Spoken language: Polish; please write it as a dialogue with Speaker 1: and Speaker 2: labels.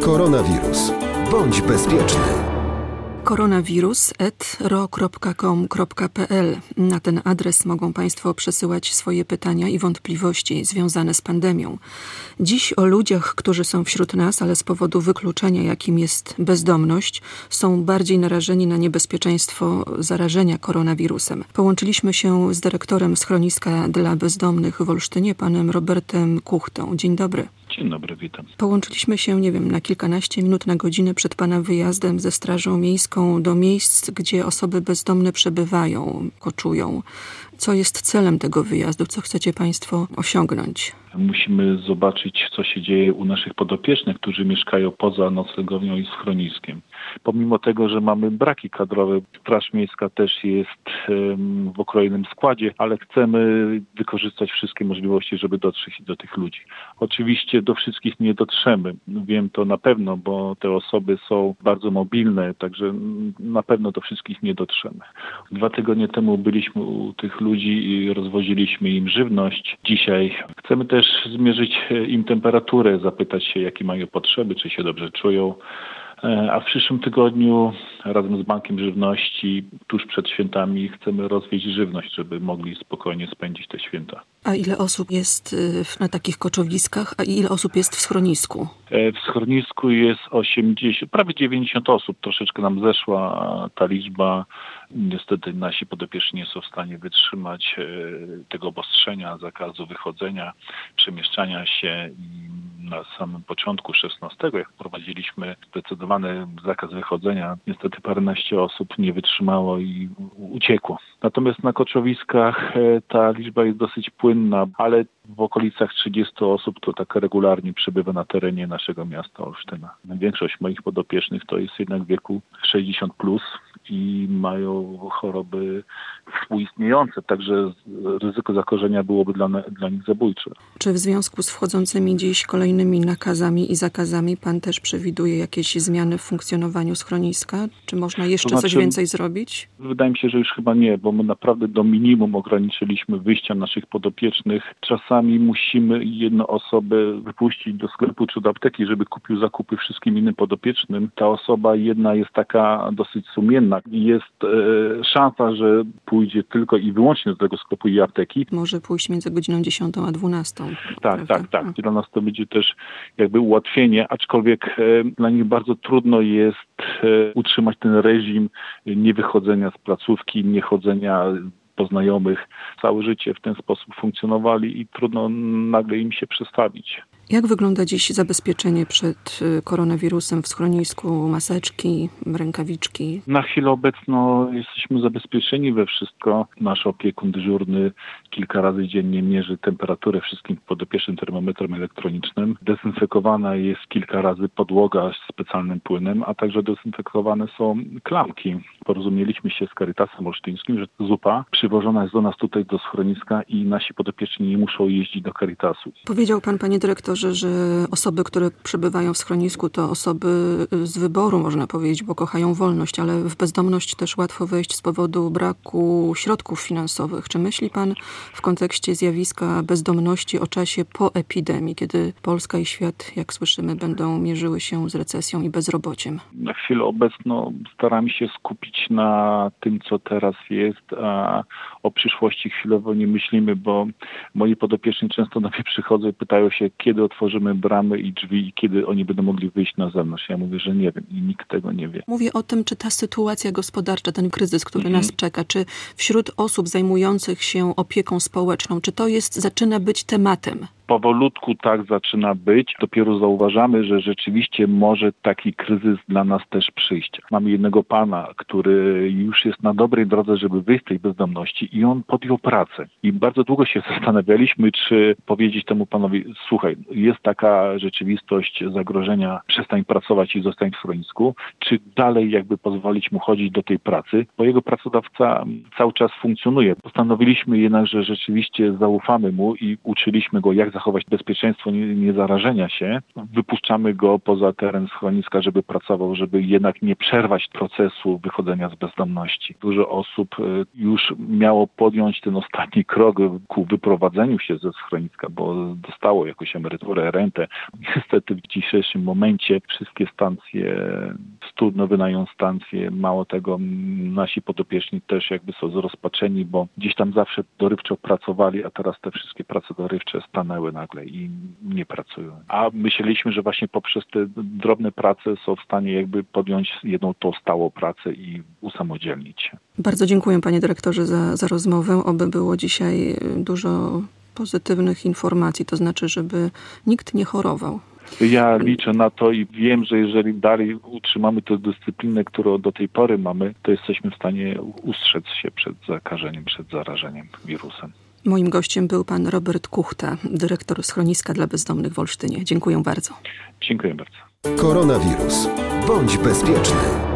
Speaker 1: Koronawirus. Bądź bezpieczny
Speaker 2: koronawirus.ro.com.pl. Na ten adres mogą Państwo przesyłać swoje pytania i wątpliwości związane z pandemią. Dziś o ludziach, którzy są wśród nas, ale z powodu wykluczenia, jakim jest bezdomność, są bardziej narażeni na niebezpieczeństwo zarażenia koronawirusem. Połączyliśmy się z dyrektorem schroniska dla bezdomnych w Olsztynie, panem Robertem Kuchtą. Dzień dobry.
Speaker 3: Dzień dobry, witam.
Speaker 2: Połączyliśmy się, nie wiem, na kilkanaście minut, na godzinę przed Pana wyjazdem ze Strażą Miejską do miejsc, gdzie osoby bezdomne przebywają, koczują. Co jest celem tego wyjazdu? Co chcecie Państwo osiągnąć?
Speaker 3: Musimy zobaczyć, co się dzieje u naszych podopiecznych, którzy mieszkają poza noclegownią i schroniskiem. Pomimo tego, że mamy braki kadrowe, Straż Miejska też jest w okrojonym składzie, ale chcemy wykorzystać wszystkie możliwości, żeby dotrzeć do tych ludzi. Oczywiście do wszystkich nie dotrzemy. Wiem to na pewno, bo te osoby są bardzo mobilne, także na pewno do wszystkich nie dotrzemy. Dwa tygodnie temu byliśmy u tych ludzi i rozwoziliśmy im żywność. Dzisiaj chcemy też zmierzyć im temperaturę, zapytać się, jakie mają potrzeby, czy się dobrze czują. E, a w przyszłym tygodniu razem z Bankiem Żywności tuż przed świętami chcemy rozwieźć żywność, żeby mogli spokojnie spędzić te święta.
Speaker 2: A ile osób jest y, na takich koczowiskach, a ile osób jest w schronisku?
Speaker 3: E, w schronisku jest 80, prawie 90 osób. Troszeczkę nam zeszła ta liczba. Niestety nasi podopieczni nie są w stanie wytrzymać e, tego obostrzenia, zakazu wychodzenia, przemieszczania się na samym początku 16, jak wprowadziliśmy zdecydowany zakaz wychodzenia, niestety paręnaście osób nie wytrzymało i uciekło. Natomiast na koczowiskach e, ta liczba jest dosyć płynna, ale w okolicach 30 osób to tak regularnie przybywa na terenie naszego miasta Olsztyna. Większość moich podopiecznych to jest jednak w wieku 60 plus i mają choroby współistniejące, także ryzyko zakorzenia byłoby dla, dla nich zabójcze.
Speaker 2: Czy w związku z wchodzącymi dziś kolejnymi nakazami i zakazami pan też przewiduje jakieś zmiany w funkcjonowaniu schroniska? Czy można jeszcze to znaczy, coś więcej zrobić?
Speaker 3: Wydaje mi się, że już chyba nie, bo my naprawdę do minimum ograniczyliśmy wyjścia naszych podopiecznych. Czasami musimy jedną osobę wypuścić do sklepu czy do apteki, żeby kupił zakupy wszystkim innym podopiecznym. Ta osoba jedna jest taka dosyć sumienna. Jest e, szansa, że pójdzie tylko i wyłącznie do tego sklepu i apteki.
Speaker 2: Może pójść między godziną 10 a 12.
Speaker 3: Tak, prawda? tak, tak. Dla nas to będzie też jakby ułatwienie, aczkolwiek e, dla nich bardzo trudno jest e, utrzymać ten reżim niewychodzenia z placówki, niechodzenia po znajomych. Całe życie w ten sposób funkcjonowali i trudno nagle im się przestawić.
Speaker 2: Jak wygląda dziś zabezpieczenie przed y, koronawirusem w schronisku? Maseczki, rękawiczki?
Speaker 3: Na chwilę obecną jesteśmy zabezpieczeni we wszystko. Nasz opiekun dyżurny kilka razy dziennie mierzy temperaturę wszystkim podopiecznym termometrem elektronicznym. Dezynfekowana jest kilka razy podłoga z specjalnym płynem, a także dezynfekowane są klamki. Porozumieliśmy się z Caritasem Olsztyńskim, że zupa przywożona jest do nas tutaj do schroniska i nasi podopieczni nie muszą jeździć do Caritasu.
Speaker 2: Powiedział pan, panie dyrektorze, że, że osoby, które przebywają w schronisku, to osoby z wyboru, można powiedzieć, bo kochają wolność, ale w bezdomność też łatwo wejść z powodu braku środków finansowych. Czy myśli Pan w kontekście zjawiska bezdomności o czasie po epidemii, kiedy Polska i świat, jak słyszymy, będą mierzyły się z recesją i bezrobociem?
Speaker 3: Na chwilę obecną staramy się skupić na tym, co teraz jest, a o przyszłości chwilowo nie myślimy, bo moi podopieczni często do mnie przychodzą i pytają się, kiedy otworzymy bramy i drzwi i kiedy oni będą mogli wyjść na zewnątrz. Ja mówię, że nie wiem i nikt tego nie wie.
Speaker 2: Mówię o tym, czy ta sytuacja gospodarcza, ten kryzys, który mhm. nas czeka, czy wśród osób zajmujących się opieką społeczną, czy to jest, zaczyna być tematem?
Speaker 3: Powolutku tak zaczyna być. Dopiero zauważamy, że rzeczywiście może taki kryzys dla nas też przyjść. Mamy jednego pana, który już jest na dobrej drodze, żeby wyjść z tej bezdomności i on podjął pracę. I bardzo długo się zastanawialiśmy, czy powiedzieć temu panowi, słuchaj, jest taka rzeczywistość zagrożenia, przestań pracować i zostań w schronisku, czy dalej jakby pozwolić mu chodzić do tej pracy, bo jego pracodawca cały czas funkcjonuje. Postanowiliśmy jednak, że rzeczywiście zaufamy mu i uczyliśmy go, jak zachować bezpieczeństwo nie, nie zarażenia się, wypuszczamy go poza teren schroniska, żeby pracował, żeby jednak nie przerwać procesu wychodzenia z bezdomności. Dużo osób y, już miało podjąć ten ostatni krok ku wyprowadzeniu się ze schroniska, bo dostało jakąś emeryturę, rentę. Niestety w dzisiejszym momencie wszystkie stacje studno wynają stacje. Mało tego, nasi podopieczni też jakby są zrozpaczeni, bo gdzieś tam zawsze dorywczo pracowali, a teraz te wszystkie prace dorywcze stanęły nagle i nie pracują. A myśleliśmy, że właśnie poprzez te drobne prace są w stanie jakby podjąć jedną tą stałą pracę i usamodzielnić się.
Speaker 2: Bardzo dziękuję panie dyrektorze za, za rozmowę. Oby było dzisiaj dużo pozytywnych informacji, to znaczy, żeby nikt nie chorował.
Speaker 3: Ja liczę na to i wiem, że jeżeli dalej utrzymamy tę dyscyplinę, którą do tej pory mamy, to jesteśmy w stanie ustrzec się przed zakażeniem, przed zarażeniem wirusem.
Speaker 2: Moim gościem był pan Robert Kuchta, dyrektor schroniska dla bezdomnych w Olsztynie. Dziękuję bardzo.
Speaker 3: Dziękuję bardzo.
Speaker 1: Koronawirus. Bądź bezpieczny.